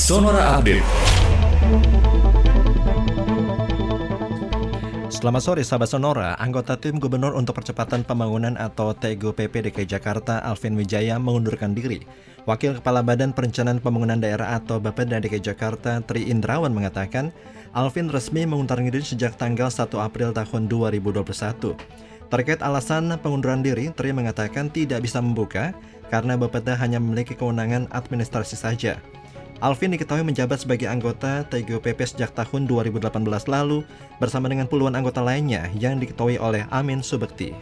Sonora Update. Selamat sore sahabat Sonora, anggota tim Gubernur untuk Percepatan Pembangunan atau TGUPP DKI Jakarta Alvin Wijaya mengundurkan diri. Wakil Kepala Badan Perencanaan Pembangunan Daerah atau Bapeda DKI Jakarta Tri Indrawan mengatakan, Alvin resmi mengundurkan diri sejak tanggal 1 April tahun 2021. Terkait alasan pengunduran diri, Tri mengatakan tidak bisa membuka karena Bapeda hanya memiliki kewenangan administrasi saja. Alvin diketahui menjabat sebagai anggota TGOPP sejak tahun 2018 lalu bersama dengan puluhan anggota lainnya yang diketahui oleh Amin Subekti.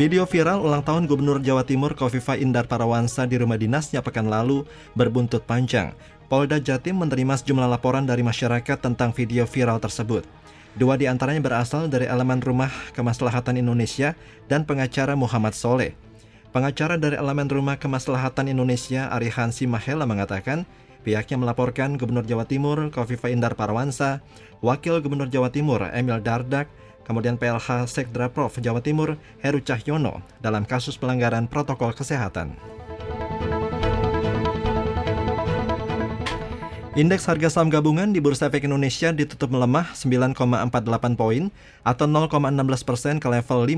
Video viral ulang tahun Gubernur Jawa Timur Kofifa Indar Parawansa di rumah dinasnya pekan lalu berbuntut panjang. Polda Jatim menerima sejumlah laporan dari masyarakat tentang video viral tersebut. Dua di antaranya berasal dari elemen Rumah Kemaslahatan Indonesia dan pengacara Muhammad Soleh. Pengacara dari elemen Rumah Kemaslahatan Indonesia, Ari Hansi Mahela mengatakan, pihaknya melaporkan Gubernur Jawa Timur Kofifa Indar Parawansa, Wakil Gubernur Jawa Timur Emil Dardak, kemudian PLH Sekdra Prof Jawa Timur Heru Cahyono dalam kasus pelanggaran protokol kesehatan. Indeks harga saham gabungan di Bursa Efek Indonesia ditutup melemah 9,48 poin atau 0,16 persen ke level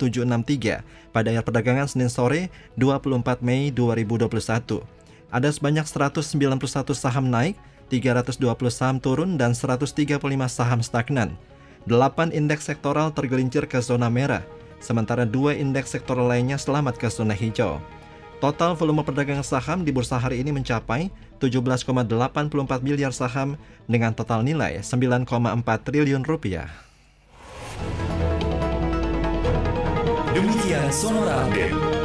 5.763 pada akhir perdagangan Senin sore 24 Mei 2021. Ada sebanyak 191 saham naik, 320 saham turun, dan 135 saham stagnan. 8 indeks sektoral tergelincir ke zona merah, sementara dua indeks sektoral lainnya selamat ke zona hijau. Total volume perdagangan saham di bursa hari ini mencapai 17,84 miliar saham dengan total nilai 9,4 triliun rupiah. Demikian Sonora Update.